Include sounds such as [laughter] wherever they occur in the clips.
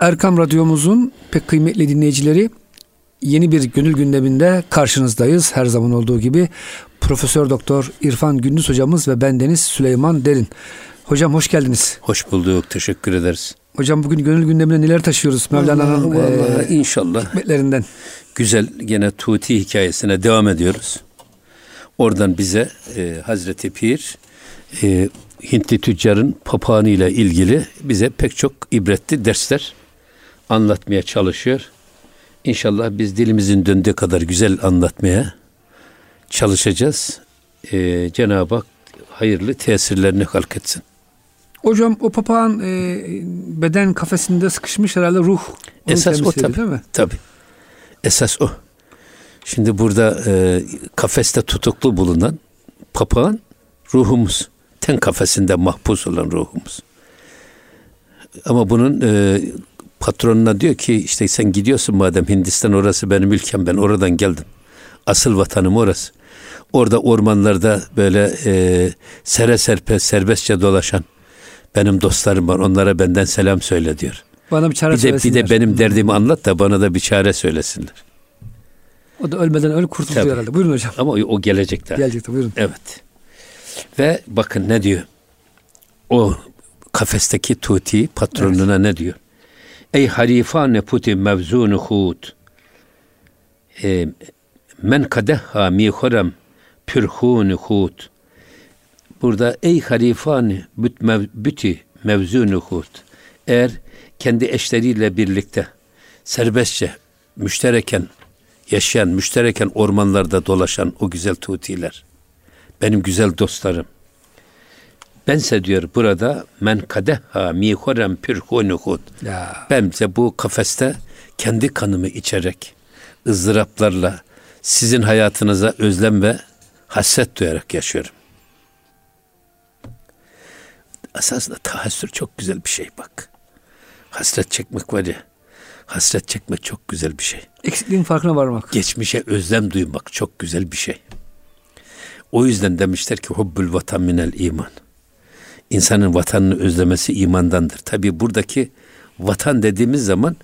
Erkam Radyomuzun pek kıymetli dinleyicileri yeni bir gönül gündeminde karşınızdayız. Her zaman olduğu gibi Profesör Doktor İrfan Gündüz hocamız ve bendeniz Süleyman Derin. Hocam hoş geldiniz. Hoş bulduk. Teşekkür ederiz. Hocam bugün gönül gündemine neler taşıyoruz Mevlana'nın e, inşallah hikmetlerinden. Güzel gene Tuti hikayesine devam ediyoruz. Oradan bize e, Hazreti Pir e, Hintli tüccarın papağanı ile ilgili bize pek çok ibretli dersler anlatmaya çalışıyor. İnşallah biz dilimizin döndüğü kadar güzel anlatmaya çalışacağız. Ee, Cenab-ı Hak hayırlı tesirlerini halk etsin. Hocam o papağan e, beden kafesinde sıkışmış herhalde ruh. Esas o tabi. Değil mi? Tabi. Esas o. Şimdi burada e, kafeste tutuklu bulunan papağan ruhumuz. Ten kafesinde mahpus olan ruhumuz. Ama bunun e, patronuna diyor ki işte sen gidiyorsun madem Hindistan orası benim ülkem ben oradan geldim. Asıl vatanım orası. Orada ormanlarda böyle e, sere serpe serbestçe dolaşan benim dostlarım var. Onlara benden selam söyle diyor. Bana bir çare bir de, bir de benim derdimi anlat da bana da bir çare söylesinler. O da ölmeden öl kurtuldu Tabii. herhalde. Buyurun hocam. Ama o, gelecekte. Gelecekte buyurun. Evet. Ve bakın ne diyor? O kafesteki tuti patronuna evet. ne diyor? Ey harifane puti mevzunu hud. E, men kadehha mi horem pürhunu hud. Burada ey harifane büt mev, büti mevzunu hud. Eğer kendi eşleriyle birlikte serbestçe müştereken yaşayan, müştereken ormanlarda dolaşan o güzel tutiler, benim güzel dostlarım, Bense diyor burada men kadeha mihorem pürhunuhud. Bense bu kafeste kendi kanımı içerek ızdıraplarla sizin hayatınıza özlem ve hasret duyarak yaşıyorum. Esasında tahassür çok güzel bir şey bak. Hasret çekmek var ya. Hasret çekmek çok güzel bir şey. Eksikliğin farkına varmak. Geçmişe özlem duymak çok güzel bir şey. O yüzden demişler ki hubbül vatan minel iman insanın vatanını özlemesi imandandır. Tabi buradaki vatan dediğimiz zaman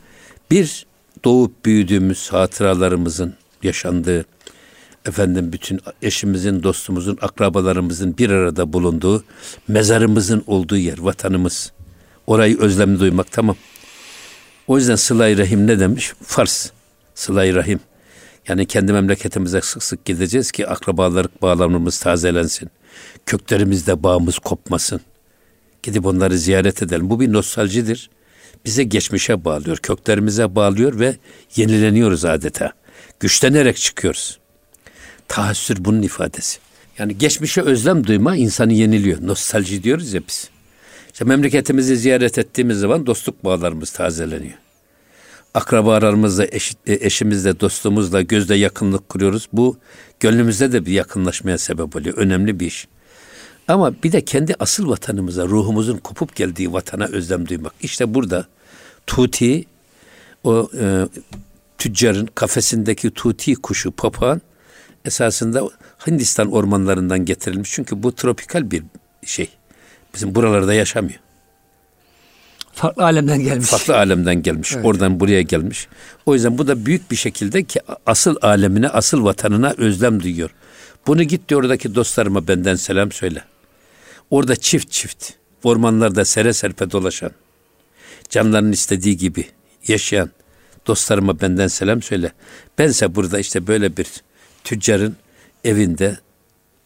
bir doğup büyüdüğümüz hatıralarımızın yaşandığı, efendim bütün eşimizin, dostumuzun, akrabalarımızın bir arada bulunduğu, mezarımızın olduğu yer, vatanımız. Orayı özlemli duymak tamam. O yüzden sıla rahim ne demiş? Fars. sıla rahim. Yani kendi memleketimize sık sık gideceğiz ki akrabalık bağlamımız tazelensin. Köklerimizde bağımız kopmasın. Gidip onları ziyaret edelim. Bu bir nostaljidir. Bize geçmişe bağlıyor, köklerimize bağlıyor ve yenileniyoruz adeta. Güçlenerek çıkıyoruz. Tahassür bunun ifadesi. Yani geçmişe özlem duyma insanı yeniliyor. Nostalji diyoruz ya biz. İşte memleketimizi ziyaret ettiğimiz zaman dostluk bağlarımız tazeleniyor. Akrabalarımızla, eş, eşimizle, dostumuzla gözle yakınlık kuruyoruz. Bu gönlümüzde de bir yakınlaşmaya sebep oluyor. Önemli bir iş. Ama bir de kendi asıl vatanımıza, ruhumuzun kopup geldiği vatana özlem duymak. İşte burada tuti, o e, tüccarın kafesindeki tuti kuşu papağan esasında Hindistan ormanlarından getirilmiş. Çünkü bu tropikal bir şey. Bizim buralarda yaşamıyor. Farklı alemden gelmiş. Farklı alemden gelmiş. Evet. Oradan buraya gelmiş. O yüzden bu da büyük bir şekilde ki asıl alemine, asıl vatanına özlem duyuyor. Bunu git diyor oradaki dostlarıma benden selam söyle. Orada çift çift, ormanlarda sere serpe dolaşan, canlarının istediği gibi yaşayan dostlarıma benden selam söyle. Bense burada işte böyle bir tüccarın evinde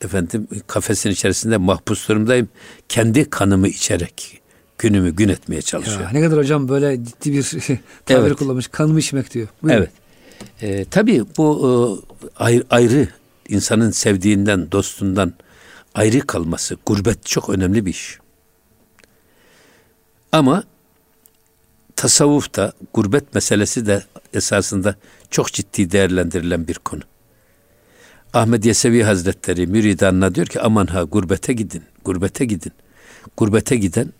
efendim kafesin içerisinde mahpus durumdayım. Kendi kanımı içerek günümü gün etmeye çalışıyorum. Ya, ne kadar hocam böyle ciddi bir [laughs] tabir evet. kullanmış. Kanımı içmek diyor. Buyurun. Evet. Ee, tabii bu e, ayrı, ayrı insanın sevdiğinden, dostundan ayrı kalması, gurbet çok önemli bir iş. Ama tasavvufta gurbet meselesi de esasında çok ciddi değerlendirilen bir konu. Ahmet Yesevi Hazretleri müridanına diyor ki aman ha gurbete gidin, gurbete gidin. Gurbete giden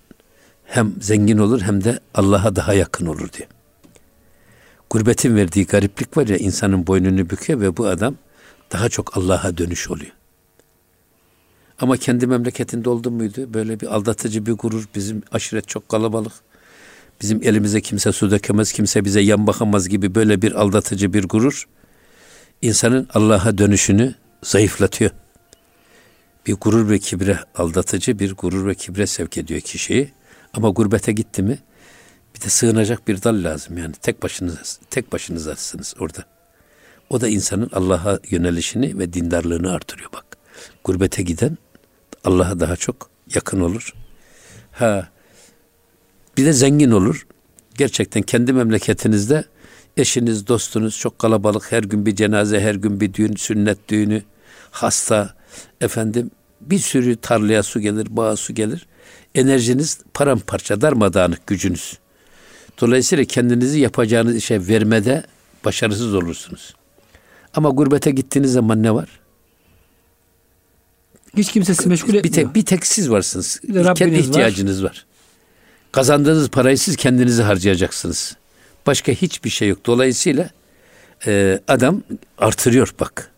hem zengin olur hem de Allah'a daha yakın olur diye. Gurbetin verdiği gariplik var ya insanın boynunu büküyor ve bu adam daha çok Allah'a dönüş oluyor. Ama kendi memleketinde oldu muydu? Böyle bir aldatıcı bir gurur. Bizim aşiret çok kalabalık. bizim elimize kimse su dökemez, kimse bize yan bakamaz gibi böyle bir aldatıcı bir gurur insanın Allah'a dönüşünü zayıflatıyor. Bir gurur ve kibre aldatıcı bir gurur ve kibre sevk ediyor kişiyi. Ama gurbete gitti mi bir de sığınacak bir dal lazım yani tek başınız tek başınızasınız orada. O da insanın Allah'a yönelişini ve dindarlığını artırıyor bak. Gurbete giden Allah'a daha çok yakın olur. Ha bir de zengin olur. Gerçekten kendi memleketinizde eşiniz, dostunuz çok kalabalık. Her gün bir cenaze, her gün bir düğün, sünnet düğünü, hasta, efendim bir sürü tarlaya su gelir, bağa su gelir. Enerjiniz paramparça, darmadağınık gücünüz. Dolayısıyla kendinizi yapacağınız işe vermede başarısız olursunuz. Ama gurbete gittiğiniz zaman ne var? Hiç kimse sizi meşgul etmiyor. Bir tek, bir tek siz varsınız. Bir Kendi Rabbiniz ihtiyacınız var. Kazandığınız parayı siz kendinizi harcayacaksınız. Başka hiçbir şey yok. Dolayısıyla e, adam artırıyor bak.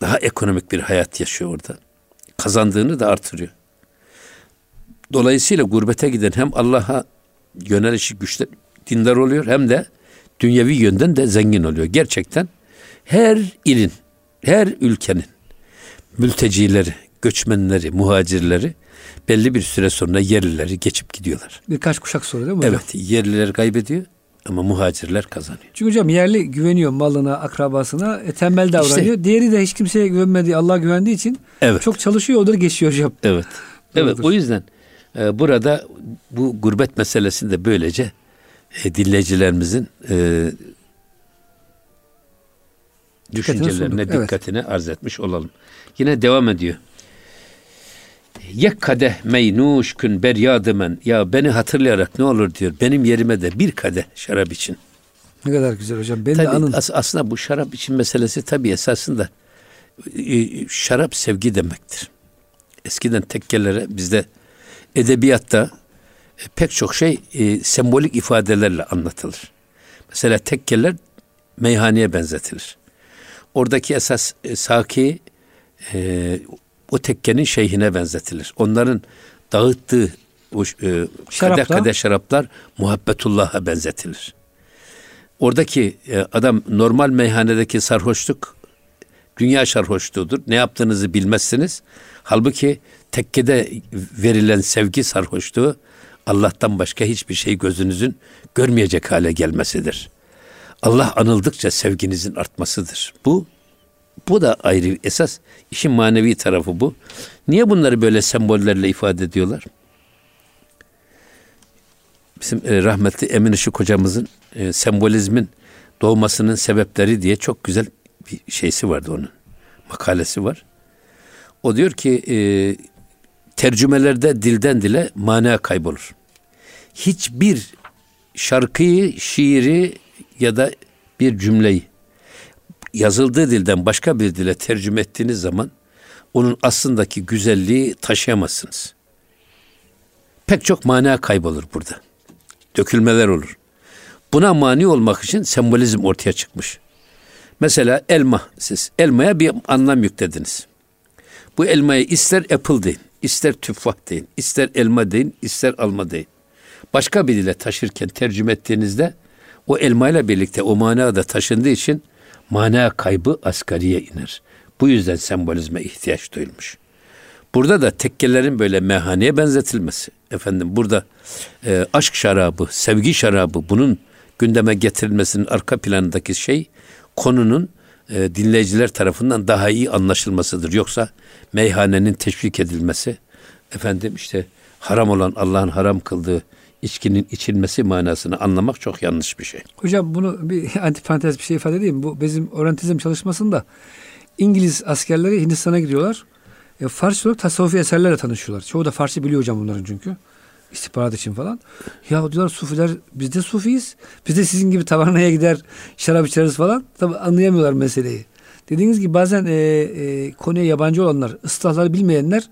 Daha ekonomik bir hayat yaşıyor orada. Kazandığını da artırıyor. Dolayısıyla gurbete giden hem Allah'a yönelişi güçlü dindar oluyor hem de dünyevi yönden de zengin oluyor. Gerçekten her ilin, her ülkenin mültecileri, göçmenleri, muhacirleri belli bir süre sonra yerlileri geçip gidiyorlar. Birkaç kuşak sonra değil mi hocam? Evet, yerliler kaybediyor ama muhacirler kazanıyor. Çünkü hocam yerli güveniyor malına, akrabasına, e, tembel davranıyor. İşte, Diğeri de hiç kimseye güvenmediği, Allah'a güvendiği için evet. çok çalışıyor, o geçiyor hocam. Evet. Evet, o yüzden e, burada bu gurbet meselesini de böylece e, dinleyicilerimizin e, düşüncelerine, evet. dikkatine arz etmiş olalım. Yine devam ediyor. Yek kadeh meynuş kün beryadımen. Ya beni hatırlayarak ne olur diyor. Benim yerime de bir kadeh şarap için. Ne kadar güzel hocam. Beni tabii, de anın. As- aslında bu şarap için meselesi tabii esasında e, şarap sevgi demektir. Eskiden tekkelere bizde edebiyatta e, pek çok şey e, sembolik ifadelerle anlatılır. Mesela tekkeler meyhaneye benzetilir. Oradaki esas e, saki e, o tekkenin şeyhine benzetilir. Onların dağıttığı o e, kadeh kadeh şaraplar muhabbetullah'a benzetilir. Oradaki e, adam normal meyhanedeki sarhoşluk dünya sarhoşluğudur. Ne yaptığınızı bilmezsiniz. Halbuki tekkede verilen sevgi sarhoşluğu Allah'tan başka hiçbir şey gözünüzün görmeyecek hale gelmesidir. Allah anıldıkça sevginizin artmasıdır. Bu bu da ayrı esas işin manevi tarafı bu. Niye bunları böyle sembollerle ifade ediyorlar? Bizim e, rahmetli Emin Işık hocamızın e, sembolizmin doğmasının sebepleri diye çok güzel bir şeysi vardı onun. Makalesi var. O diyor ki e, tercümelerde dilden dile mana kaybolur. Hiçbir şarkıyı, şiiri ya da bir cümleyi yazıldığı dilden başka bir dile tercüme ettiğiniz zaman onun aslındaki güzelliği taşıyamazsınız. Pek çok mana kaybolur burada. Dökülmeler olur. Buna mani olmak için sembolizm ortaya çıkmış. Mesela elma siz elmaya bir anlam yüklediniz. Bu elmayı ister apple deyin, ister tüffah deyin, ister elma deyin, ister alma deyin. Başka bir dile taşırken tercüme ettiğinizde o elmayla birlikte o mana da taşındığı için mana kaybı asgariye iner. Bu yüzden sembolizme ihtiyaç duyulmuş. Burada da tekkelerin böyle meyhaneye benzetilmesi. Efendim burada e, aşk şarabı, sevgi şarabı bunun gündeme getirilmesinin arka planındaki şey konunun e, dinleyiciler tarafından daha iyi anlaşılmasıdır. Yoksa meyhanenin teşvik edilmesi, efendim işte haram olan Allah'ın haram kıldığı içkinin içilmesi manasını anlamak çok yanlış bir şey. Hocam bunu bir [laughs] antiparantez bir şey ifade edeyim. Bu bizim orantizm çalışmasında İngiliz askerleri Hindistan'a gidiyorlar. E, Farsça olarak tasavvufi eserlerle tanışıyorlar. Çoğu da Farsça biliyor hocam bunların çünkü. İstihbarat için falan. Ya diyorlar sufiler biz de sufiyiz. Biz de sizin gibi tavernaya gider şarap içeriz falan. Tabi anlayamıyorlar meseleyi. Dediğiniz gibi bazen e, e, konuya yabancı olanlar, ıslahları bilmeyenler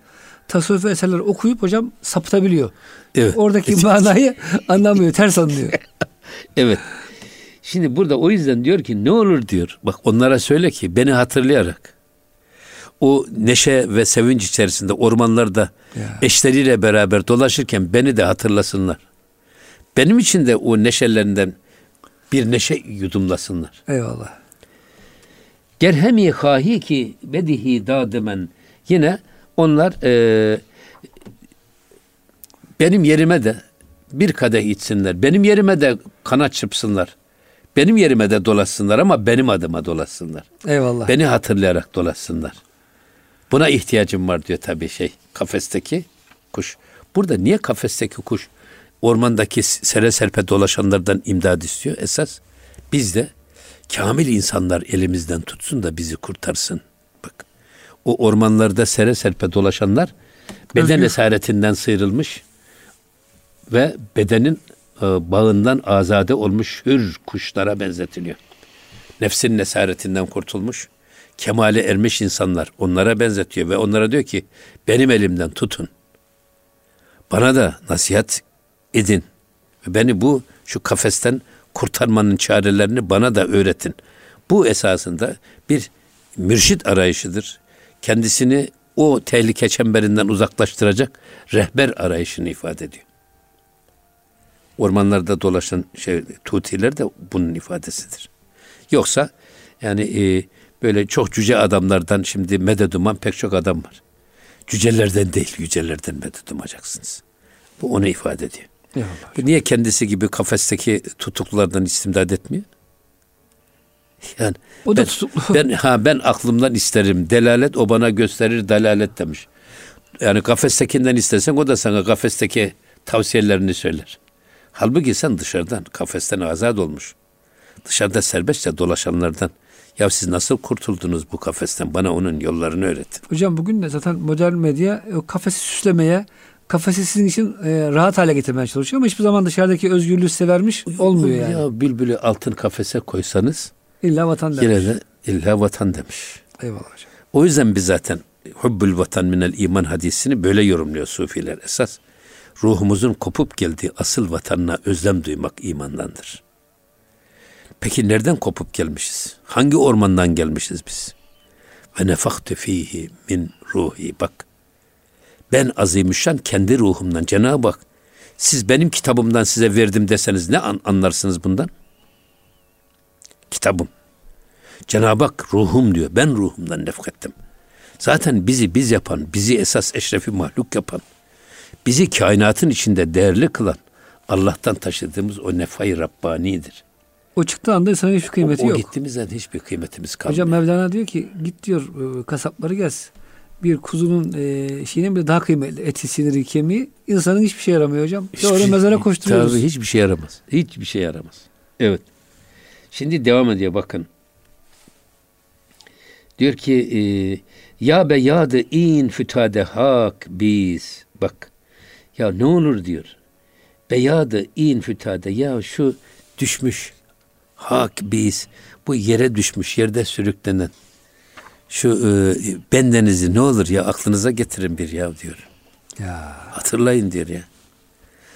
tasavvuf eserler okuyup hocam sapıtabiliyor. Evet. Oradaki [laughs] manayı anlamıyor, ters anlıyor. [laughs] evet. Şimdi burada o yüzden diyor ki ne olur diyor. Bak onlara söyle ki beni hatırlayarak o neşe ve sevinç içerisinde ormanlarda ya. eşleriyle beraber dolaşırken beni de hatırlasınlar. Benim için de o neşelerinden bir neşe yudumlasınlar. Eyvallah. Gerhemi hahi ki bedihi dadımen. Yine onlar e, benim yerime de bir kadeh içsinler. Benim yerime de kanat çırpsınlar. Benim yerime de dolaşsınlar ama benim adıma dolaşsınlar. Eyvallah. Beni hatırlayarak dolaşsınlar. Buna ihtiyacım var diyor tabii şey kafesteki kuş. Burada niye kafesteki kuş ormandaki sere serpe dolaşanlardan imdad istiyor? Esas biz de kamil insanlar elimizden tutsun da bizi kurtarsın. Bak o ormanlarda sere serpe dolaşanlar beden Özgür. esaretinden sıyrılmış ve bedenin e, bağından azade olmuş hür kuşlara benzetiliyor. Nefsin esaretinden kurtulmuş, kemale ermiş insanlar onlara benzetiyor ve onlara diyor ki benim elimden tutun. Bana da nasihat edin. Beni bu şu kafesten kurtarmanın çarelerini bana da öğretin. Bu esasında bir mürşit arayışıdır. Kendisini o tehlike çemberinden uzaklaştıracak rehber arayışını ifade ediyor. Ormanlarda dolaşan şey tutiler de bunun ifadesidir. Yoksa yani e, böyle çok cüce adamlardan şimdi medet uman pek çok adam var. Cücelerden değil, yücelerden medet umacaksınız. Bu onu ifade ediyor. Bu niye kendisi gibi kafesteki tutuklulardan istimdad etmiyor? Yani o da ben, tutuklu. [laughs] Ben ha ben aklımdan isterim. Delalet o bana gösterir delalet demiş. Yani kafestekinden istersen o da sana kafesteki tavsiyelerini söyler. Halbuki sen dışarıdan kafesten azat olmuş. Dışarıda serbestçe dolaşanlardan ya siz nasıl kurtuldunuz bu kafesten? Bana onun yollarını öğretin. Hocam bugün de zaten modern medya o kafesi süslemeye, kafesi sizin için e, rahat hale getirmeye çalışıyor ama hiçbir zaman dışarıdaki özgürlüğü size vermiş olmuyor yani. Ya bülbülü altın kafese koysanız illa vatan demiş. Yine de illa vatan demiş. Eyvallah hocam. O yüzden biz zaten hubbül vatan minel iman hadisini böyle yorumluyor sufiler esas. Ruhumuzun kopup geldiği asıl vatanına özlem duymak imandandır. Peki nereden kopup gelmişiz? Hangi ormandan gelmişiz biz? Ve nefaktu fihi min ruhi. Bak ben azimüşşan kendi ruhumdan Cenab-ı Hak siz benim kitabımdan size verdim deseniz ne an, anlarsınız bundan? Kitabım. Cenab-ı Hak ruhum diyor. Ben ruhumdan nefkettim. Zaten bizi biz yapan, bizi esas eşrefi mahluk yapan, bizi kainatın içinde değerli kılan Allah'tan taşıdığımız o nefay Rabbani'dir. O çıktığı anda insanın hiçbir kıymeti o, o yok. O gittiğimizde hiçbir kıymetimiz kalmıyor. Hocam Mevlana diyor ki git diyor e, kasapları gez. Bir kuzunun e, şeyinin bile daha kıymetli eti, siniri, kemiği insanın hiçbir şey yaramıyor hocam. Hiçbir, Sonra mezara koşturuyoruz. Tabii hiçbir şey yaramaz. Hiçbir şey yaramaz. Evet. Şimdi devam ediyor bakın. Diyor ki e, ya be yadı in fütade hak biz. Bak ya ne olur diyor. Beyadı in fütade ya şu düşmüş hak biz bu yere düşmüş yerde sürüklenen şu e, bendenizi ne olur ya aklınıza getirin bir ya diyor. Ya. Hatırlayın diyor ya.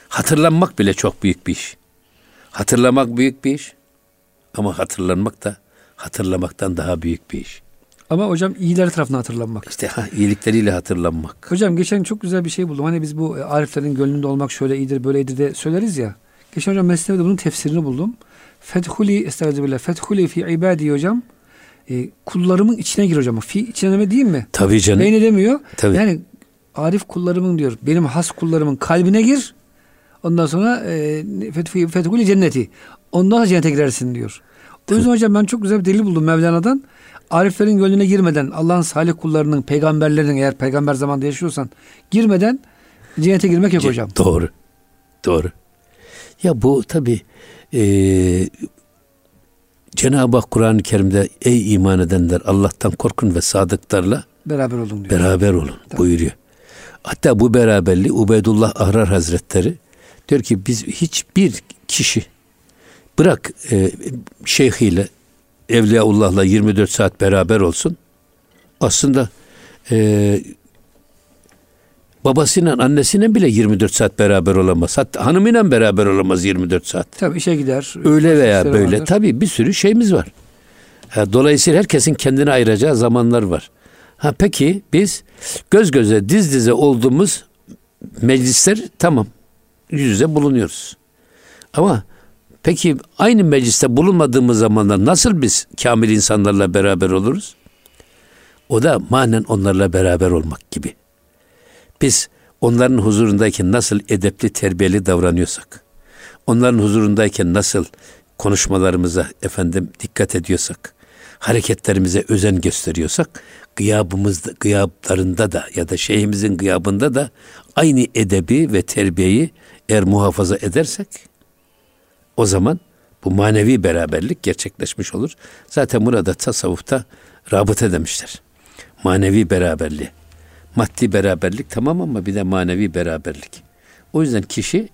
Hatırlanmak bile çok büyük bir iş. Hatırlamak büyük bir iş. Ama hatırlanmak da hatırlamaktan daha büyük bir iş. Ama hocam iyiler tarafından hatırlanmak. İşte ha, iyilikleriyle hatırlanmak. Hocam geçen çok güzel bir şey buldum. Hani biz bu ariflerin gönlünde olmak şöyle iyidir böyle iyidir de söyleriz ya. Geçen hocam Mesnevi'de bunun tefsirini buldum. Fethuli estağfirullah. Fethuli fi ibadi hocam. E, kullarımın içine gir hocam. Fi içine deme değil mi? Tabii canım. Beyne demiyor. Tabii. Yani arif kullarımın diyor. Benim has kullarımın kalbine gir. Ondan sonra e, fethuli cenneti. Ondan sonra cennete girersin diyor. O yüzden hocam ben çok güzel bir delil buldum Mevlana'dan. Ariflerin gönlüne girmeden Allah'ın salih kullarının, peygamberlerin eğer peygamber zamanında yaşıyorsan girmeden cennete girmek yok hocam. Doğru. Doğru. Ya bu tabi e, Cenab-ı Hak Kur'an-ı Kerim'de ey iman edenler Allah'tan korkun ve sadıklarla beraber olun diyor. Beraber olun Tabii. buyuruyor. Hatta bu beraberliği Ubeydullah Ahrar Hazretleri diyor ki biz hiçbir kişi bırak e, şeyhiyle Evliyaullah'la 24 saat beraber olsun. Aslında e, babasıyla annesine bile 24 saat beraber olamaz. Hatta hanımıyla beraber olamaz 24 saat. Tabii işe gider. Öyle veya böyle. Vardır. Tabii bir sürü şeyimiz var. Dolayısıyla herkesin kendine ayıracağı zamanlar var. Ha peki biz göz göze diz dize olduğumuz meclisler tamam yüz yüze bulunuyoruz. Ama peki aynı mecliste bulunmadığımız zamanda nasıl biz kamil insanlarla beraber oluruz? O da manen onlarla beraber olmak gibi. Biz onların huzurundayken nasıl edepli, terbiyeli davranıyorsak, onların huzurundayken nasıl konuşmalarımıza efendim dikkat ediyorsak, hareketlerimize özen gösteriyorsak, gıyabımızda, gıyaplarında da ya da şeyhimizin gıyabında da aynı edebi ve terbiyeyi eğer muhafaza edersek, o zaman bu manevi beraberlik gerçekleşmiş olur. Zaten burada tasavvufta rabıta demişler. Manevi beraberliği. Maddi beraberlik tamam ama bir de manevi beraberlik. O yüzden kişi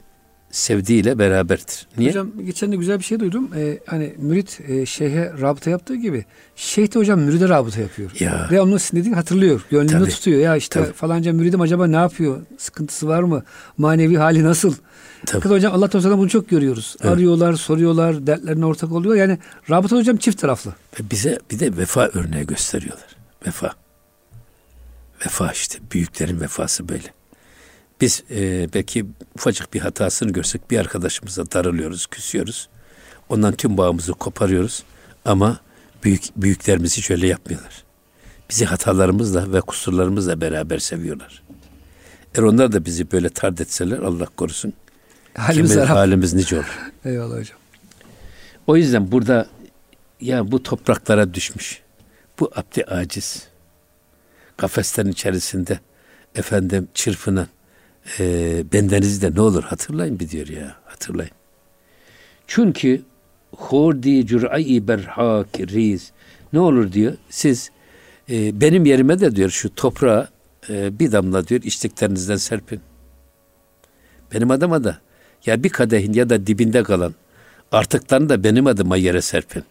sevdiğiyle beraberdir. Niye? Hocam geçen de güzel bir şey duydum. Ee, hani mürit e, şeyhe rabıta yaptığı gibi şeyh de hocam müride rabıta yapıyor. Ya. Ve onun dediğini hatırlıyor. Gönlünde Tabii. tutuyor. Ya işte Tabii. falanca müridim acaba ne yapıyor? Sıkıntısı var mı? Manevi hali nasıl? Tabii. Fakat hocam Allah Teala'dan bunu çok görüyoruz. Evet. Arıyorlar, soruyorlar, dertlerine ortak oluyor. Yani rabıta hocam çift taraflı. Ve bize bir de vefa örneği gösteriyorlar. Vefa. Vefa işte. Büyüklerin vefası böyle. Biz e, belki ufacık bir hatasını görsek bir arkadaşımıza darılıyoruz, küsüyoruz. Ondan tüm bağımızı koparıyoruz. Ama büyük büyüklerimiz hiç öyle yapmıyorlar. Bizi hatalarımızla ve kusurlarımızla beraber seviyorlar. Eğer onlar da bizi böyle tard etseler Allah korusun. Halimiz harap. halimiz nice olur. [laughs] Eyvallah hocam. O yüzden burada ya bu topraklara düşmüş. Bu abdi aciz. Kafeslerin içerisinde efendim çırpınan e, bendenizi de ne olur hatırlayın bir diyor ya hatırlayın. Çünkü hordi cür'ai berhak riz ne olur diyor siz e, benim yerime de diyor şu toprağa e, bir damla diyor içtiklerinizden serpin. Benim adıma da ya bir kadehin ya da dibinde kalan artıklarını da benim adıma yere serpin.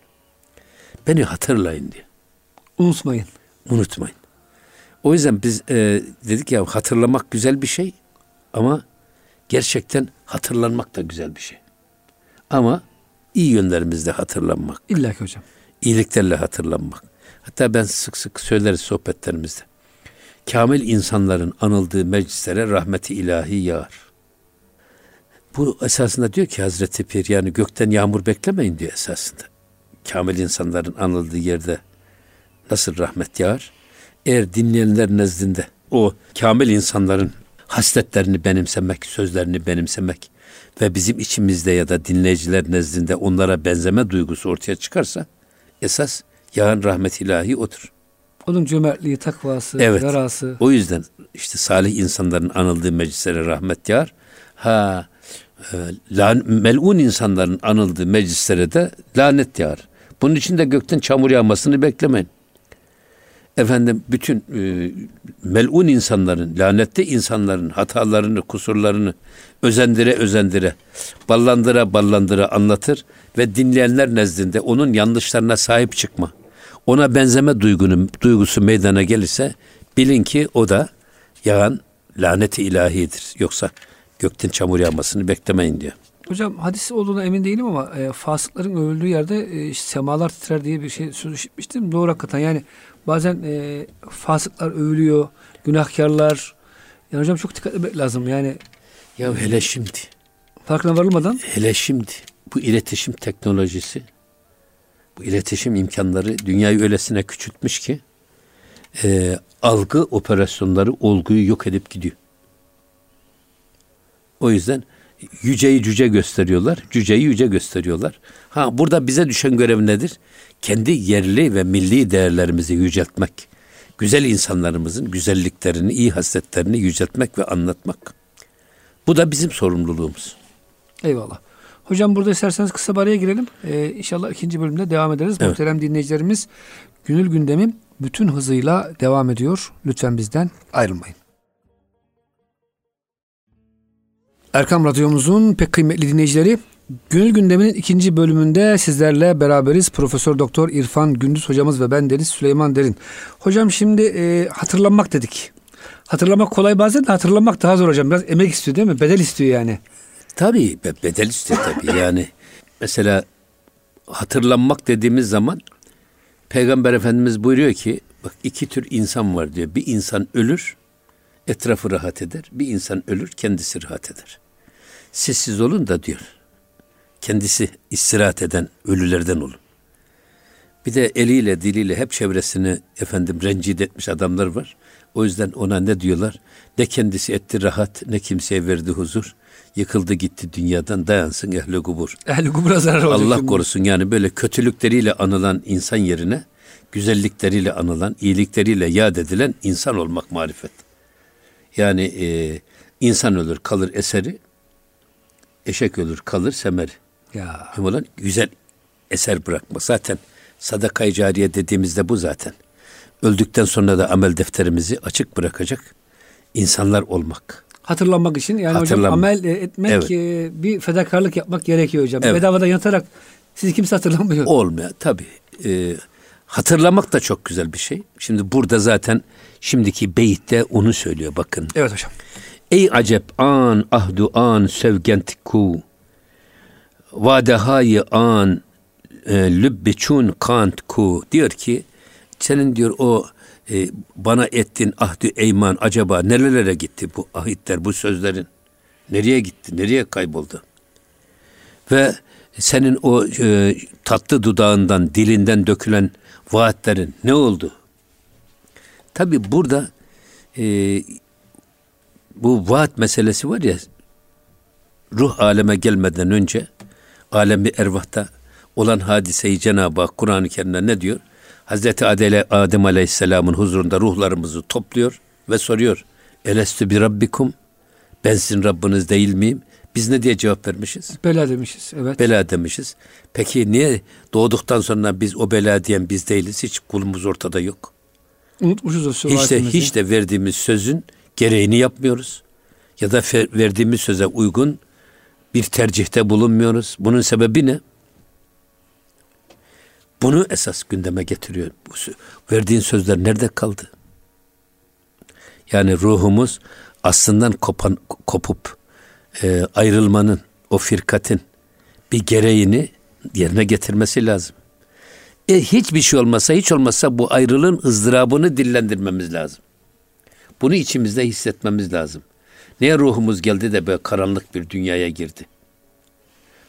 Beni hatırlayın diyor. Unutmayın. Unutmayın. O yüzden biz e, dedik ya hatırlamak güzel bir şey ama gerçekten hatırlanmak da güzel bir şey. Ama iyi yönlerimizde hatırlanmak, İlla ki hocam. iyiliklerle hatırlanmak. Hatta ben sık sık söyleriz sohbetlerimizde. Kamil insanların anıldığı meclislere rahmeti ilahi yağar. Bu esasında diyor ki Hazreti Pir yani gökten yağmur beklemeyin diyor esasında. Kamil insanların anıldığı yerde nasıl rahmet yağar? Eğer dinleyenler nezdinde o kamil insanların hasletlerini benimsemek, sözlerini benimsemek ve bizim içimizde ya da dinleyiciler nezdinde onlara benzeme duygusu ortaya çıkarsa esas yağan rahmet ilahi odur. Onun cömertliği, takvası, Evet. yarası. O yüzden işte salih insanların anıldığı meclislere rahmet yağar. Ha e, lan, melun insanların anıldığı meclislere de lanet yağar. Bunun için de gökten çamur yağmasını beklemeyin. Efendim bütün e, melun insanların, lanetli insanların hatalarını, kusurlarını özendire özendire, ballandıra ballandıra anlatır ve dinleyenler nezdinde onun yanlışlarına sahip çıkma, ona benzeme duygunun, duygusu meydana gelirse bilin ki o da yağan laneti ilahidir. Yoksa gökten çamur yağmasını beklemeyin diyor. Hocam hadis olduğuna emin değilim ama e, fasıkların övüldüğü yerde e, semalar titrer diye bir şey söz işitmiştim. Doğru hakikaten yani bazen e, fasıklar övülüyor, günahkarlar. Yani hocam çok dikkat etmek lazım. Yani Ya hele şimdi, farkına varılmadan hele şimdi bu iletişim teknolojisi, bu iletişim imkanları dünyayı öylesine küçültmüş ki e, algı operasyonları olguyu yok edip gidiyor. O yüzden yüceyi cüce gösteriyorlar, cüceyi yüce gösteriyorlar. Ha burada bize düşen görev nedir? Kendi yerli ve milli değerlerimizi yüceltmek. Güzel insanlarımızın güzelliklerini, iyi hasletlerini yüceltmek ve anlatmak. Bu da bizim sorumluluğumuz. eyvallah. Hocam burada isterseniz kısa bir araya girelim. Ee, inşallah ikinci bölümde devam ederiz. Evet. Muhterem dinleyicilerimiz Gönül Gündemi bütün hızıyla devam ediyor. Lütfen bizden ayrılmayın. Erkam Radyomuzun pek kıymetli dinleyicileri Gönül Gündemi'nin ikinci bölümünde sizlerle beraberiz. Profesör Doktor İrfan Gündüz hocamız ve ben Deniz Süleyman Derin. Hocam şimdi e, hatırlanmak dedik. Hatırlamak kolay bazen de hatırlamak daha zor hocam. Biraz emek istiyor değil mi? Bedel istiyor yani. Tabii be- bedel istiyor tabii. Yani mesela hatırlanmak dediğimiz zaman Peygamber Efendimiz buyuruyor ki bak iki tür insan var diyor. Bir insan ölür, etrafı rahat eder. Bir insan ölür, kendisi rahat eder. Sessiz olun da diyor. Kendisi istirahat eden ölülerden olun. Bir de eliyle diliyle hep çevresini efendim rencide etmiş adamlar var. O yüzden ona ne diyorlar? Ne kendisi etti rahat ne kimseye verdi huzur. Yıkıldı gitti dünyadan dayansın ehli kubur. Ehli kubura zarar olacak. Allah korusun yani böyle kötülükleriyle anılan insan yerine güzellikleriyle anılan, iyilikleriyle yad edilen insan olmak marifet. Yani e, insan ölür kalır eseri, eşek ölür kalır semeri. Ya. Mühim olan güzel eser bırakmak. Zaten sadaka-i cariye dediğimizde bu zaten. Öldükten sonra da amel defterimizi açık bırakacak insanlar olmak. Hatırlanmak için yani hocam Hatırlanmak. amel etmek Evet. e, bir fedakarlık yapmak gerekiyor hocam. Evet. Bedavadan yatarak sizi kimse hatırlamıyor. Olmuyor tabii. Ee, hatırlamak da çok güzel bir şey. Şimdi burada zaten şimdiki beyitte onu söylüyor bakın. Evet hocam. Ey acep an ahdu an sevgent ku vadehayı an e, kant ku diyor ki senin diyor o e, bana ettin ahdu eyman acaba nerelere gitti bu ahitler bu sözlerin nereye gitti nereye kayboldu ve senin o e, tatlı dudağından dilinden dökülen vaatlerin ne oldu? Tabi burada e, bu vaat meselesi var ya ruh aleme gelmeden önce alemi ervahta olan hadiseyi Cenab-ı Hak Kur'an-ı Kerim'de ne diyor? Hazreti Adem, Adem Aleyhisselam'ın huzurunda ruhlarımızı topluyor ve soruyor. Elestü bi rabbikum? Ben sizin Rabbiniz değil miyim? Biz ne diye cevap vermişiz? Bela demişiz. Evet. Bela demişiz. Peki niye doğduktan sonra biz o bela diyen biz değiliz? Hiç kulumuz ortada yok. Unutmuşuz o Hiç de, hiç de verdiğimiz sözün gereğini yapmıyoruz. Ya da verdiğimiz söze uygun bir tercihte bulunmuyoruz. Bunun sebebi ne? Bunu esas gündeme getiriyor. Verdiğin sözler nerede kaldı? Yani ruhumuz aslından kopan, kopup e, ayrılmanın, o firkatin bir gereğini yerine getirmesi lazım. E, hiçbir şey olmasa, hiç olmazsa bu ayrılığın ızdırabını dillendirmemiz lazım. Bunu içimizde hissetmemiz lazım. Niye ruhumuz geldi de böyle karanlık bir dünyaya girdi?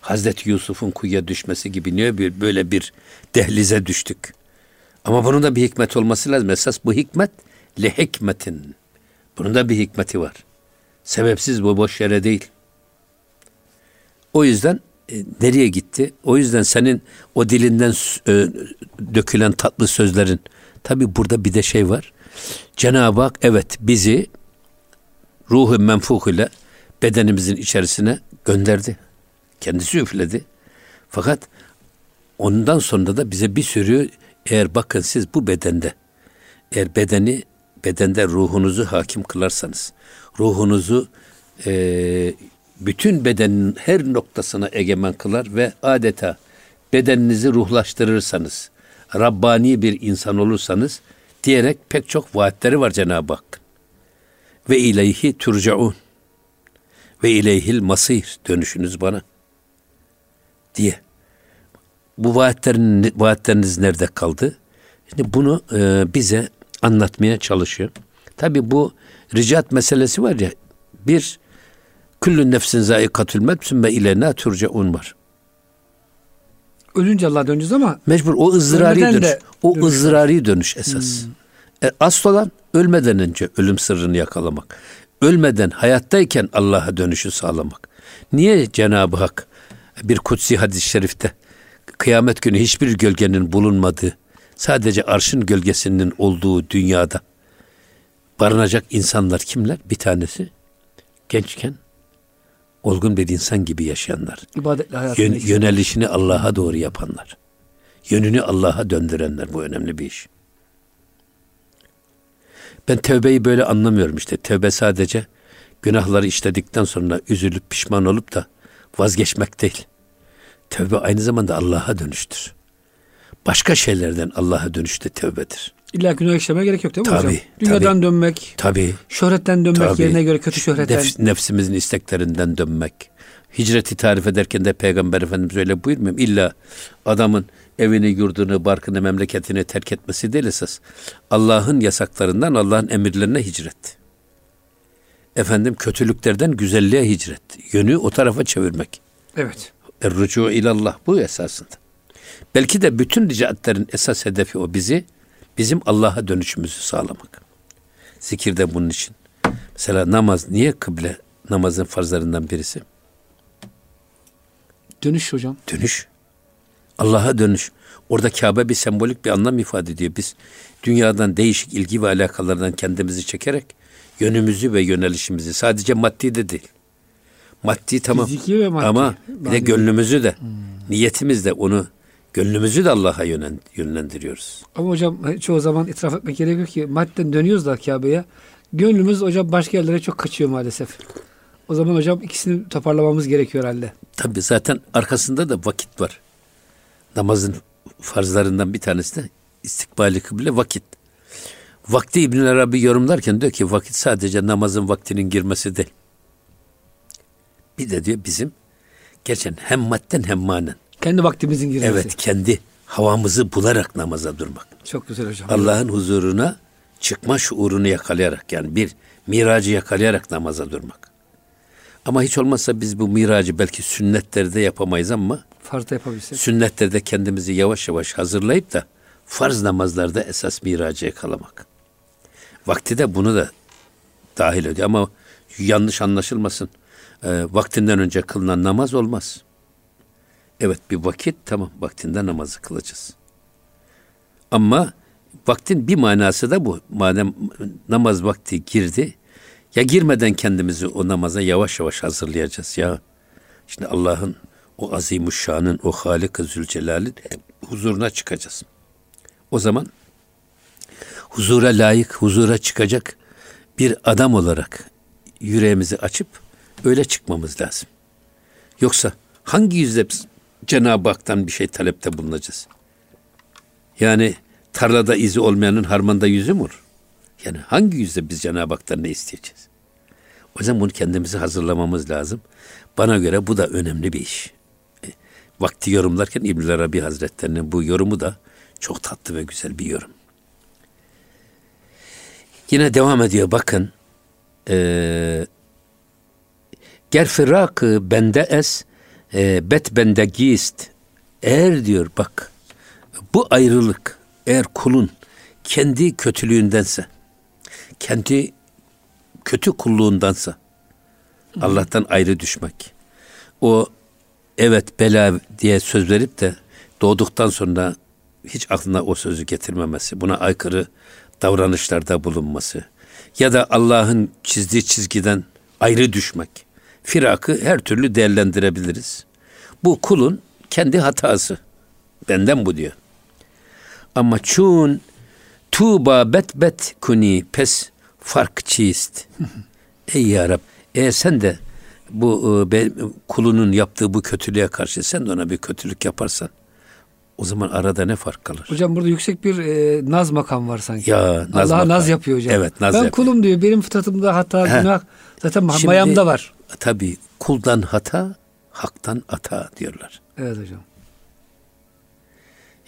Hazreti Yusuf'un kuyuya düşmesi gibi niye böyle bir dehlize düştük? Ama bunun da bir hikmet olması lazım. Esas bu hikmet le hikmetin. Bunun da bir hikmeti var. Sebepsiz bu boş yere değil. O yüzden e, nereye gitti? O yüzden senin o dilinden e, dökülen tatlı sözlerin tabi burada bir de şey var. Cenab-ı Hak evet bizi ruhu menfuh ile bedenimizin içerisine gönderdi. Kendisi üfledi. Fakat ondan sonra da bize bir sürü eğer bakın siz bu bedende eğer bedeni bedende ruhunuzu hakim kılarsanız ruhunuzu e, bütün bedenin her noktasına egemen kılar ve adeta bedeninizi ruhlaştırırsanız Rabbani bir insan olursanız diyerek pek çok vaatleri var Cenab-ı Hakk'ın. Ve ileyhi turcaun ve ileyhil masir dönüşünüz bana diye. Bu vaatlerin, vaatleriniz nerede kaldı? Şimdi bunu e, bize anlatmaya çalışıyor. Tabi bu ricat meselesi var ya bir küllü nefsin zayikatül mevt sümme ileyna turcaun var. Ölünce Allah'a döneceğiz ama Mecbur o ızdırari dönüş. O dönüş ızdırari dönüş esas. E, asıl olan ölmeden önce ölüm sırrını yakalamak. Ölmeden hayattayken Allah'a dönüşü sağlamak. Niye Cenab-ı Hak bir kutsi hadis-i şerifte kıyamet günü hiçbir gölgenin bulunmadığı, sadece arşın gölgesinin olduğu dünyada barınacak insanlar kimler? Bir tanesi gençken olgun bir insan gibi yaşayanlar. ibadetle hayatını Yön- yönelişini Allah'a doğru yapanlar. Yönünü Allah'a döndürenler bu önemli bir iş. Ben tevbeyi böyle anlamıyorum işte. Tevbe sadece günahları işledikten sonra üzülüp pişman olup da vazgeçmek değil. Tevbe aynı zamanda Allah'a dönüştür. Başka şeylerden Allah'a dönüş de tevbedir. İlla günah işlemeye gerek yok değil mi Tabii, hocam? Dünyadan tabii. dönmek, Tabii. şöhretten dönmek Tabii. yerine göre kötü şöhretten. Nefs- nefsimizin isteklerinden dönmek. Hicreti tarif ederken de Peygamber Efendimiz öyle buyurmuyor mu? İlla adamın evini, yurdunu, barkını, memleketini terk etmesi değil esas. Allah'ın yasaklarından Allah'ın emirlerine hicret. Efendim kötülüklerden güzelliğe hicret. Yönü o tarafa çevirmek. Evet. Er-rucu ilallah bu esasında. Belki de bütün ricatlerin esas hedefi o bizi bizim Allah'a dönüşümüzü sağlamak. Zikir de bunun için. Mesela namaz niye kıble namazın farzlarından birisi? Dönüş hocam. Dönüş. Allah'a dönüş. Orada Kabe bir sembolik bir anlam ifade ediyor. Biz dünyadan değişik ilgi ve alakalardan kendimizi çekerek yönümüzü ve yönelişimizi sadece maddi de değil. Maddi tamam. Fiziki ve maddi. Ama bir de gönlümüzü de hmm. niyetimiz de onu gönlümüzü de Allah'a yönlendiriyoruz. Ama hocam çoğu zaman itiraf etmek gerekiyor ki madden dönüyoruz da Kabe'ye. Gönlümüz hocam başka yerlere çok kaçıyor maalesef. O zaman hocam ikisini toparlamamız gerekiyor herhalde. Tabi zaten arkasında da vakit var. Namazın farzlarından bir tanesi de istikbali kıble vakit. Vakti İbn Arabi yorumlarken diyor ki vakit sadece namazın vaktinin girmesi değil. Bir de diyor bizim geçen hem madden hem manen. Kendi vaktimizin girmesi. Evet kendi havamızı bularak namaza durmak. Çok güzel hocam. Allah'ın huzuruna çıkma şuurunu yakalayarak yani bir miracı yakalayarak namaza durmak. Ama hiç olmazsa biz bu miracı belki sünnetlerde yapamayız ama farzda yapabilsek. Sünnetlerde kendimizi yavaş yavaş hazırlayıp da farz namazlarda esas miracı yakalamak. Vakti de bunu da dahil ediyor ama yanlış anlaşılmasın. E, vaktinden önce kılınan namaz olmaz. Evet bir vakit tamam vaktinde namazı kılacağız. Ama vaktin bir manası da bu. Madem namaz vakti girdi, ya girmeden kendimizi o namaza yavaş yavaş hazırlayacağız ya. Şimdi Allah'ın o azimuşşanın, o Halik-i Zülcelal'in huzuruna çıkacağız. O zaman huzura layık, huzura çıkacak bir adam olarak yüreğimizi açıp öyle çıkmamız lazım. Yoksa hangi yüzle Cenab-ı Hak'tan bir şey talepte bulunacağız? Yani tarlada izi olmayanın harmanda yüzü mü olur? Yani hangi yüzle biz Cenab-ı Hak'tan ne isteyeceğiz? O yüzden bunu kendimizi hazırlamamız lazım. Bana göre bu da önemli bir iş. E, vakti yorumlarken İbn Arabi Hazretlerinin bu yorumu da çok tatlı ve güzel bir yorum. Yine devam ediyor bakın. Ee, Ger firakı bende es e, bet bende gist. Eğer diyor bak bu ayrılık eğer kulun kendi kötülüğündense kendi kötü kulluğundansa Allah'tan ayrı düşmek. O evet bela diye söz verip de doğduktan sonra hiç aklına o sözü getirmemesi, buna aykırı davranışlarda bulunması ya da Allah'ın çizdiği çizgiden ayrı düşmek. Firakı her türlü değerlendirebiliriz. Bu kulun kendi hatası. Benden bu diyor. Ama çun tuba bet bet kuni pes fark çiist. [laughs] Ey ya Rab, eğer sen de bu e, kulunun yaptığı bu kötülüğe karşı sen de ona bir kötülük yaparsan o zaman arada ne fark kalır? Hocam burada yüksek bir e, naz makam var sanki. Ya naz Allah naz yapıyor hocam. Evet naz ben yapıyor. kulum diyor. Benim fıtratımda hata, He. günah zaten Şimdi, mayamda var. Tabii kuldan hata, haktan ata diyorlar. Evet hocam.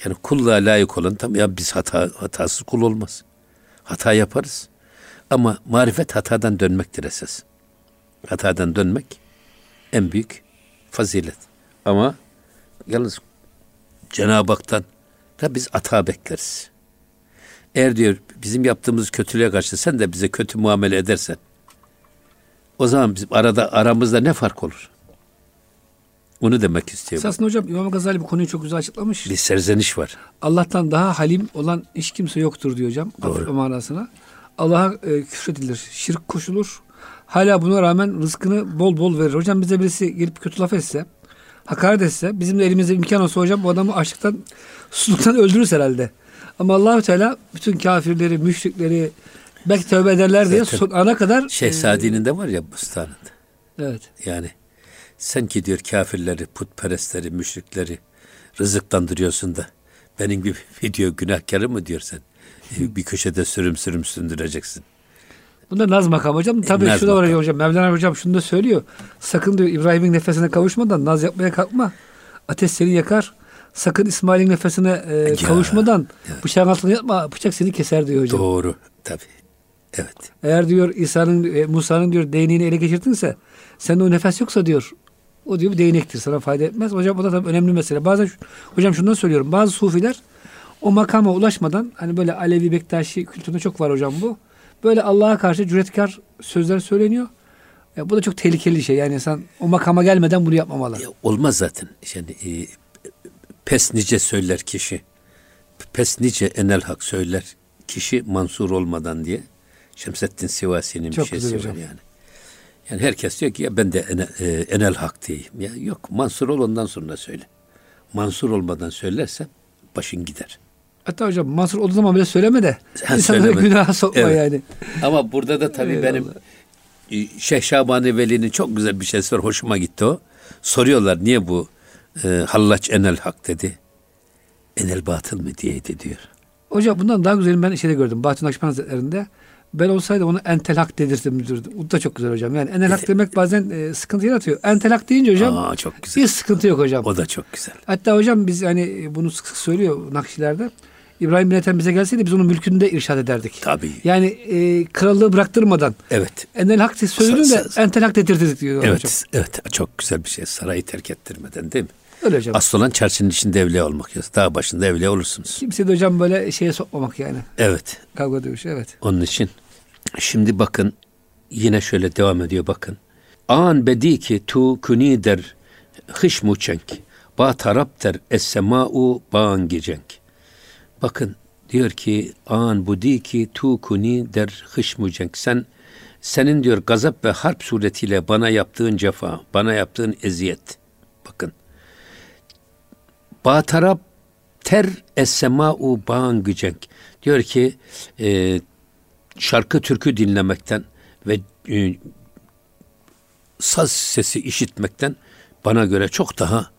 Yani kulluğa layık olan tam ya biz hata hatasız kul olmaz. Hata yaparız. Ama marifet hatadan dönmektir esas. Hatadan dönmek en büyük fazilet. Ama yalnız Cenab-ı Hak'tan da biz hata bekleriz. Eğer diyor bizim yaptığımız kötülüğe karşı sen de bize kötü muamele edersen o zaman bizim arada aramızda ne fark olur? Onu demek istiyor. Esasında hocam İmam Gazali bu konuyu çok güzel açıklamış. Bir serzeniş var. Allah'tan daha halim olan hiç kimse yoktur diyor hocam. Doğru. manasına. Allah'a e, küfredilir, şirk koşulur. Hala buna rağmen rızkını bol bol verir. Hocam bize birisi gelip kötü laf etse, hakaret etse, bizim de elimizde imkan olsa hocam bu adamı açlıktan, susuzluktan öldürürüz herhalde. Ama Allahü Teala bütün kafirleri, müşrikleri belki tövbe ederler diye son ana kadar Şeyh Sadi'nin de var ya bustanında. Evet. Yani sen ki diyor kafirleri, putperestleri, müşrikleri rızıklandırıyorsun da benim gibi [laughs] video günahkarı mı diyor sen? [laughs] bir köşede sürüm sürüm sündüreceksin. Bunda naz makam hocam. Tabii naz şu da var hocam. Mevlana hocam şunu da söylüyor. Sakın diyor İbrahim'in nefesine kavuşmadan naz yapmaya kalkma. Ateş seni yakar. Sakın İsmail'in nefesine e, ya, kavuşmadan ya. bıçağın altına yatma. Bıçak seni keser diyor hocam. Doğru. Tabii. Evet. Eğer diyor İsa'nın e, Musa'nın diyor değneğini ele geçirdinse sen de o nefes yoksa diyor O diyor bu değnektir sana fayda etmez. Hocam o da tabii önemli mesele. Bazen hocam şundan söylüyorum. Bazı sufiler o makama ulaşmadan hani böyle Alevi Bektaşi kültüründe çok var hocam bu. Böyle Allah'a karşı cüretkar sözler söyleniyor. Ya bu da çok tehlikeli bir şey. Yani insan o makama gelmeden bunu yapmamalı. Ya olmaz zaten. Yani e, pes nice söyler kişi. Pes nice enel hak söyler kişi mansur olmadan diye. Şemsettin Sivasi'nin bir şeysi var hocam. yani. Yani herkes diyor ki ya ben de ene- e, enel hak diyeyim. Ya yok mansur ol ondan sonra söyle. Mansur olmadan söylersen başın gider. Hatta hocam Mansur olduğu zaman bile söyleme de [laughs] insanları günaha sokma Evet. yani. Ama burada da tabii Eyvallah. benim e, Şeyh Şabani Veli'nin çok güzel bir şeysi var. Hoşuma gitti o. Soruyorlar niye bu e, hallaç enel hak dedi. Enel batıl mı diyeydi diyor. Hocam bundan daha güzelini ben şeyde gördüm. Bahattin Akşener Hazretleri'nde. Ben olsaydı onu entelak dedirtim müdürdüm. Bu da çok güzel hocam. Yani entelak demek bazen e, sıkıntı yaratıyor. Entelak deyince hocam Aa çok güzel. hiç sıkıntı yok hocam. O da çok güzel. Hatta hocam biz hani e, bunu sık sık söylüyor Nakşilerde. İbrahim bin Ethem bize gelseydi biz onun mülkünü de irşad ederdik. Tabii. Yani e, krallığı bıraktırmadan Evet. enel hak söyledin de entel hak dedirtirdik diyor Evet, hocam. evet çok güzel bir şey. Sarayı terk ettirmeden değil mi? Öyle hocam. Asıl olan çarşının içinde evliya olmak. Dağ başında evliya olursunuz. Kimse de hocam böyle şeye sokmamak yani. Evet. Kavga dövüş evet. Onun için şimdi bakın yine şöyle devam ediyor bakın. An bedi ki tu kuni der hış muçenk. Ba tarap der es sema'u bağın gecenk. Bakın diyor ki an budi ki tu kuni der hış muçenk. Sen senin diyor gazap ve harp suretiyle bana yaptığın cefa, bana yaptığın eziyet. Bakın. Ba tarap ter es sema'u bağın gecenk. Diyor ki e, şarkı türkü dinlemekten ve e, saz sesi işitmekten bana göre çok daha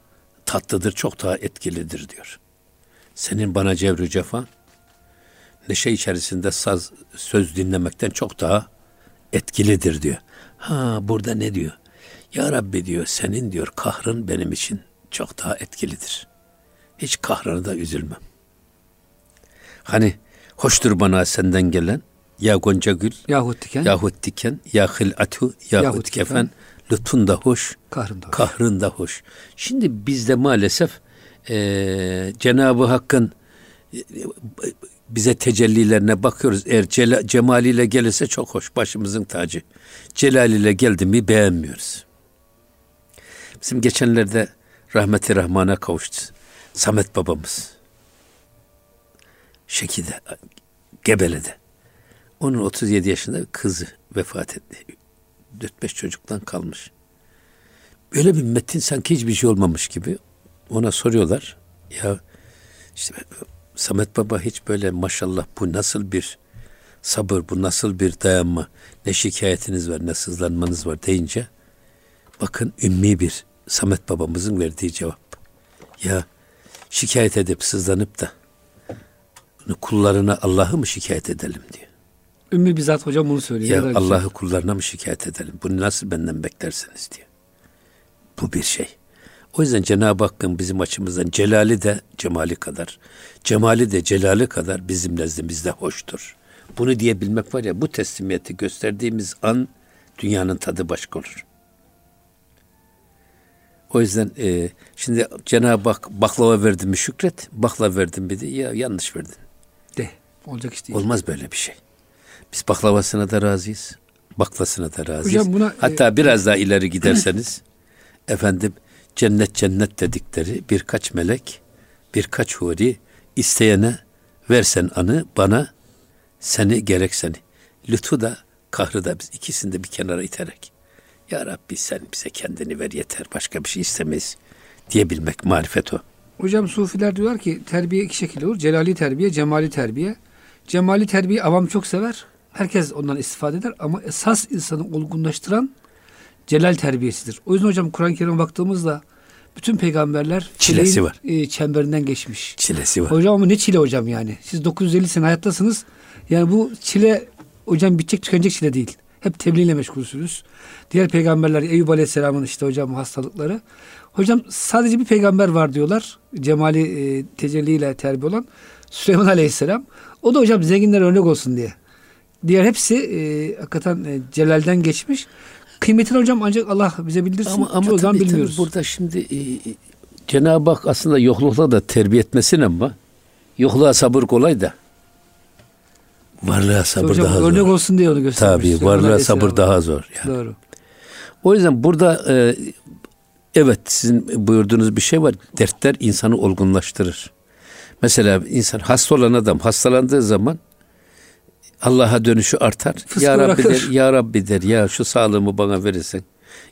tatlıdır, çok daha etkilidir diyor. Senin bana cevru cefa neşe içerisinde saz söz dinlemekten çok daha etkilidir diyor. Ha burada ne diyor? Ya Rabbi diyor senin diyor kahrın benim için çok daha etkilidir. Hiç kahrına da üzülmem. Hani hoştur bana senden gelen ya gonca gül Yahut diken yahut diken ya hilatu yahut, Yahut kefen kefen, lütfun da hoş kahrında. hoş. kahrın da hoş. Şimdi bizde maalesef eee Cenab-ı Hakk'ın e, bize tecellilerine bakıyoruz. Eğer cela- cemaliyle gelirse çok hoş. Başımızın tacı. Celaliyle geldi mi beğenmiyoruz. Bizim geçenlerde rahmeti rahmana kavuştu. Samet babamız. Şeki'de, Gebele'de. Onun 37 yaşında kızı vefat etti. 4-5 çocuktan kalmış. Böyle bir metin sanki hiçbir şey olmamış gibi. Ona soruyorlar. Ya işte Samet Baba hiç böyle maşallah bu nasıl bir sabır, bu nasıl bir dayanma, ne şikayetiniz var, ne sızlanmanız var deyince bakın ümmi bir Samet babamızın verdiği cevap. Ya şikayet edip sızlanıp da kullarına Allah'ı mı şikayet edelim diyor. Ümmü bizzat hocam bunu söylüyor. Ya güzel. Allah'ı kullarına mı şikayet edelim? Bunu nasıl benden beklersiniz diye. Bu bir şey. O yüzden Cenab-ı Hakk'ın bizim açımızdan celali de cemali kadar, cemali de celali kadar bizim nezdimizde hoştur. Bunu diyebilmek var ya bu teslimiyeti gösterdiğimiz an dünyanın tadı başka olur. O yüzden e, şimdi Cenab-ı Hak baklava verdi mi şükret, baklava verdin mi de ya yanlış verdin. De. Olacak iş değil. Olmaz böyle bir şey. Biz baklavasına da razıyız. Baklasına da razıyız. Hocam buna, e, Hatta biraz daha ileri giderseniz [clears throat] efendim cennet cennet dedikleri birkaç melek, birkaç huri isteyene versen anı bana seni gerek seni. Lütfu da kahrı da biz ikisini de bir kenara iterek. Ya Rabbi sen bize kendini ver yeter başka bir şey istemeyiz diyebilmek marifet o. Hocam sufiler diyorlar ki terbiye iki şekilde olur. Celali terbiye, cemali terbiye. Cemali terbiye avam çok sever. Herkes ondan istifade eder ama esas insanı olgunlaştıran celal terbiyesidir. O yüzden hocam Kur'an-ı Kerim'e baktığımızda bütün peygamberler Çilesi çileğin, var. e, çemberinden geçmiş. Çilesi var. Hocam ama ne çile hocam yani. Siz 950 sene hayattasınız. Yani bu çile hocam bitecek tükenecek çile değil. Hep tebliğle meşgulsünüz. Diğer peygamberler Eyüp Aleyhisselam'ın işte hocam hastalıkları. Hocam sadece bir peygamber var diyorlar. Cemali e, tecelliyle terbiye olan Süleyman Aleyhisselam. O da hocam zenginler örnek olsun diye. Diğer hepsi e, hakikaten e, Celal'den geçmiş. Kıymetini hocam ancak Allah bize bildirsin. Ama, ama Çoğu tabii, bilmiyoruz. Tabii burada şimdi e, Cenab-ı Hak aslında yoklukta da terbiye etmesin ama yokluğa sabır kolay da varlığa sabır hocam, daha örnek zor. Örnek olsun diye onu göstermiş. Tabii varlığa sabır daha zor. Yani. Doğru. O yüzden burada e, evet sizin buyurduğunuz bir şey var. Dertler insanı olgunlaştırır. Mesela insan hasta olan adam hastalandığı zaman Allah'a dönüşü artar. Fıskı ya Rabbi der, ya Rabbi der ya şu sağlığımı bana verirsin.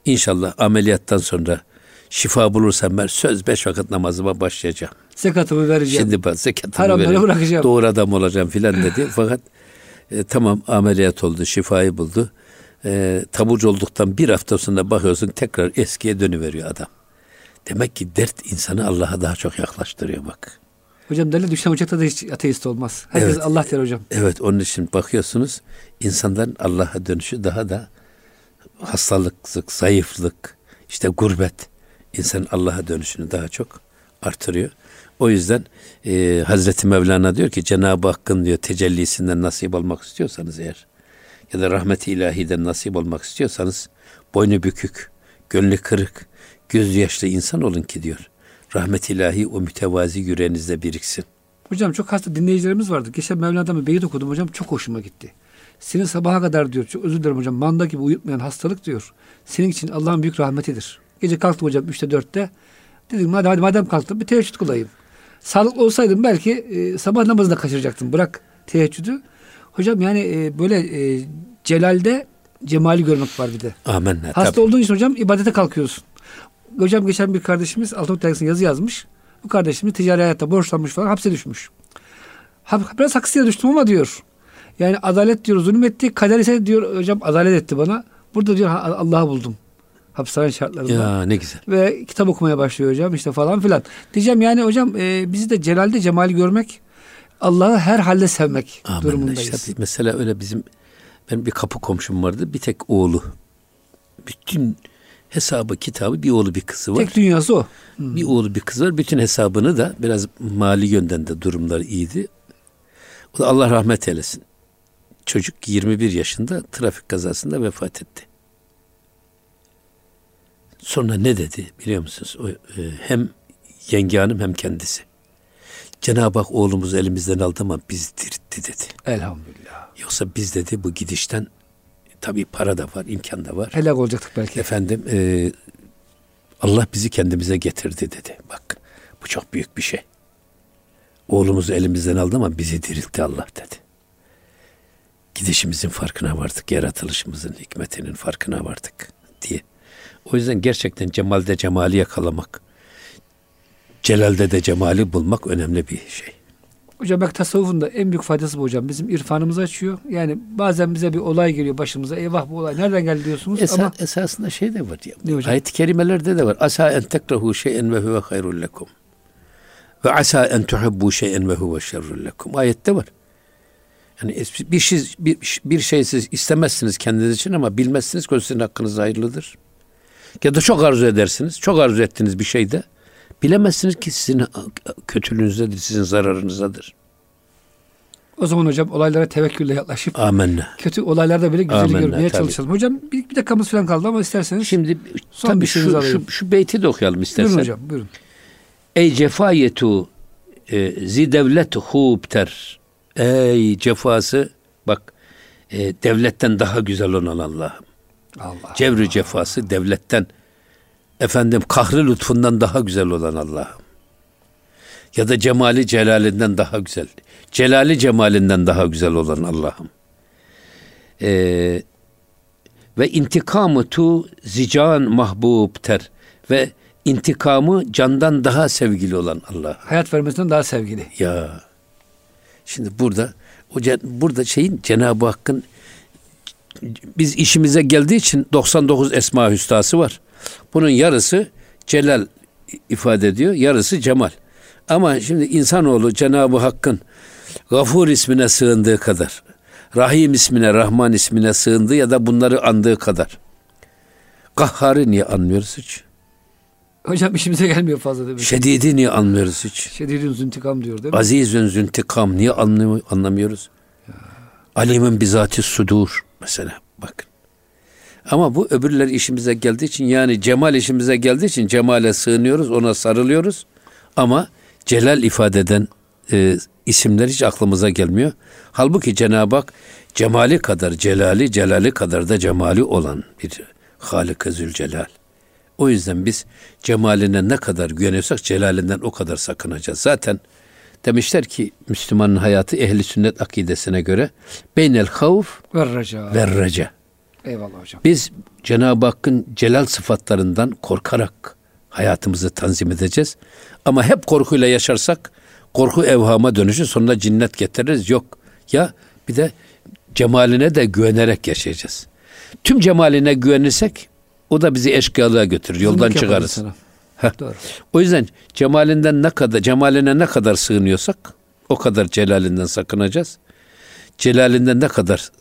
İnşallah ameliyattan sonra şifa bulursam ben söz beş vakit namazıma başlayacağım. Zekatımı vereceğim. Şimdi ben zekatımı vereceğim. bırakacağım. Doğru adam olacağım filan dedi. [laughs] Fakat e, tamam ameliyat oldu, şifayı buldu. E, taburcu olduktan bir hafta sonra bakıyorsun tekrar eskiye dönüveriyor adam. Demek ki dert insanı Allah'a daha çok yaklaştırıyor bak. Hocam derler düşen ocakta da hiç ateist olmaz. Herkes evet, Allah der hocam. Evet onun için bakıyorsunuz insanların Allah'a dönüşü daha da hastalık, zayıflık, işte gurbet insan Allah'a dönüşünü daha çok artırıyor. O yüzden e, Hazreti Mevlana diyor ki Cenab-ı Hakk'ın diyor tecellisinden nasip olmak istiyorsanız eğer ya da rahmeti ilahiden nasip olmak istiyorsanız boynu bükük, gönlü kırık, göz yaşlı insan olun ki diyor rahmet ilahi o mütevazi yüreğinizde biriksin. Hocam çok hasta dinleyicilerimiz vardı. Geçen Mevlana'dan bir beyit okudum hocam çok hoşuma gitti. Senin sabaha kadar diyor çok özür dilerim hocam manda gibi uyutmayan hastalık diyor. Senin için Allah'ın büyük rahmetidir. Gece kalktım hocam 3'te 4'te. Dedim hadi, hadi madem kalktım bir teheccüd kılayım. Sağlıklı olsaydım belki e, sabah namazını da kaçıracaktım. Bırak teheccüdü. Hocam yani e, böyle e, celalde cemali görmek var bir de. Amin. Hasta tabii. olduğun için hocam ibadete kalkıyorsun hocam geçen bir kardeşimiz Altınok Dergisi'ne yazı yazmış. Bu kardeşimiz ticari hayatta borçlanmış falan hapse düşmüş. Biraz haksız düştüm ama diyor. Yani adalet diyor zulüm etti. Kader ise diyor hocam adalet etti bana. Burada diyor Allah'ı buldum. Hapishane şartlarında. Ya ne güzel. Ve kitap okumaya başlıyor hocam işte falan filan. Diyeceğim yani hocam e, bizi de celalde cemali görmek Allah'ı her halde sevmek Amin. durumundayız. İşte mesela öyle bizim benim bir kapı komşum vardı. Bir tek oğlu. Bütün hesabı kitabı bir oğlu bir kızı var. Tek dünyası o. Hmm. Bir oğlu bir kızı var. Bütün hesabını da biraz mali yönden de durumlar iyiydi. O da Allah rahmet eylesin. Çocuk 21 yaşında trafik kazasında vefat etti. Sonra ne dedi biliyor musunuz? O, e, hem yenge hanım hem kendisi. Cenab-ı Hak oğlumuzu elimizden aldı ama biz diritti dedi. Elhamdülillah. Yoksa biz dedi bu gidişten tabii para da var, imkan da var. Helak olacaktık belki. Efendim e, Allah bizi kendimize getirdi dedi. Bak bu çok büyük bir şey. Oğlumuzu elimizden aldı ama bizi diriltti Allah dedi. Gidişimizin farkına vardık, yaratılışımızın hikmetinin farkına vardık diye. O yüzden gerçekten cemalde cemali yakalamak, celalde de cemali bulmak önemli bir şey. Hocam bak tasavvufun da en büyük faydası bu hocam. Bizim irfanımızı açıyor. Yani bazen bize bir olay geliyor başımıza. Eyvah bu olay nereden geldi diyorsunuz Esa, ama esasında şey de var ya. Ne hocam? Ayet-i kerimelerde de var. Asa en tekrahu şeyen ve huve hayrul lekum. Ve asa en tuhibbu şeyen ve huve şerrul lekum. Ayette var. Yani bir şey bir, bir şey siz istemezsiniz kendiniz için ama bilmezsiniz ki sizin hakkınız hayırlıdır. Ya da çok arzu edersiniz. Çok arzu ettiğiniz bir şeyde Bilemezsiniz ki sizin kötülüğünüzdedir, sizin zararınızdadır. O zaman hocam olaylara tevekkülle yaklaşıp Amenna. kötü olaylarda bile güzeli Amenna, görmeye tabii. çalışalım. Hocam bir, bir dakikamız falan kaldı ama isterseniz Şimdi son tabii şu, şu, şu beyti de okuyalım istersen. Buyurun hocam buyurun. Ey cefayetu e, zi devlet hubter. Ey cefası bak e, devletten daha güzel olan Allah'ım. Allah. Cevri cefası devletten efendim kahri lütfundan daha güzel olan Allah'ım. Ya da cemali celalinden daha güzel. Celali cemalinden daha güzel olan Allah'ım. Ee, ve intikamı tu zican mahbub ter ve intikamı candan daha sevgili olan Allah. Hayat vermesinden daha sevgili. Ya. Şimdi burada o burada şeyin Cenab-ı Hakk'ın biz işimize geldiği için 99 esma hüstası var. Bunun yarısı celal ifade ediyor, yarısı cemal. Ama şimdi insanoğlu Cenab-ı Hakk'ın Gafur ismine sığındığı kadar, Rahim ismine, Rahman ismine sığındığı ya da bunları andığı kadar. Kahharı niye anmıyoruz hiç? Hocam işimize gelmiyor fazla demek. Şedidi niye anmıyoruz hiç? Şedidin züntikam diyor değil mi? Azizün züntikam niye anlamıyoruz? Ya. Alimin bizati sudur mesela bakın. Ama bu öbürler işimize geldiği için yani cemal işimize geldiği için cemale sığınıyoruz, ona sarılıyoruz. Ama celal ifade eden e, isimler hiç aklımıza gelmiyor. Halbuki Cenab-ı Hak cemali kadar celali, celali kadar da cemali olan bir Halik-i Zülcelal. O yüzden biz cemaline ne kadar güveniyorsak celalinden o kadar sakınacağız. Zaten demişler ki Müslümanın hayatı ehli sünnet akidesine göre beynel havf ve reca. Eyvallah hocam. Biz Cenab-ı Hakk'ın celal sıfatlarından korkarak hayatımızı tanzim edeceğiz. Ama hep korkuyla yaşarsak korku evhama dönüşür sonra cinnet getiririz. Yok ya bir de cemaline de güvenerek yaşayacağız. Tüm cemaline güvenirsek o da bizi eşkıyalığa götürür. Yoldan çıkarız. Doğru. O yüzden cemalinden ne kadar cemaline ne kadar sığınıyorsak o kadar celalinden sakınacağız. Celalinden ne kadar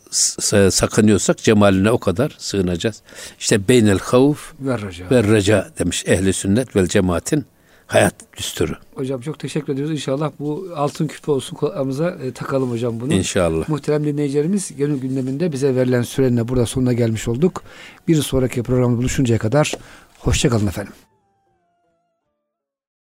sakınıyorsak cemaline o kadar sığınacağız. İşte beynel havf Ver reca. ve reca demiş ehli sünnet vel cemaatin hayat düsturu. Hocam çok teşekkür ediyoruz. İnşallah bu altın küpe olsun kulağımıza e, takalım hocam bunu. İnşallah. Muhterem dinleyicilerimiz gönül gündeminde bize verilen sürenin de burada sonuna gelmiş olduk. Bir sonraki programda buluşuncaya kadar hoşçakalın efendim.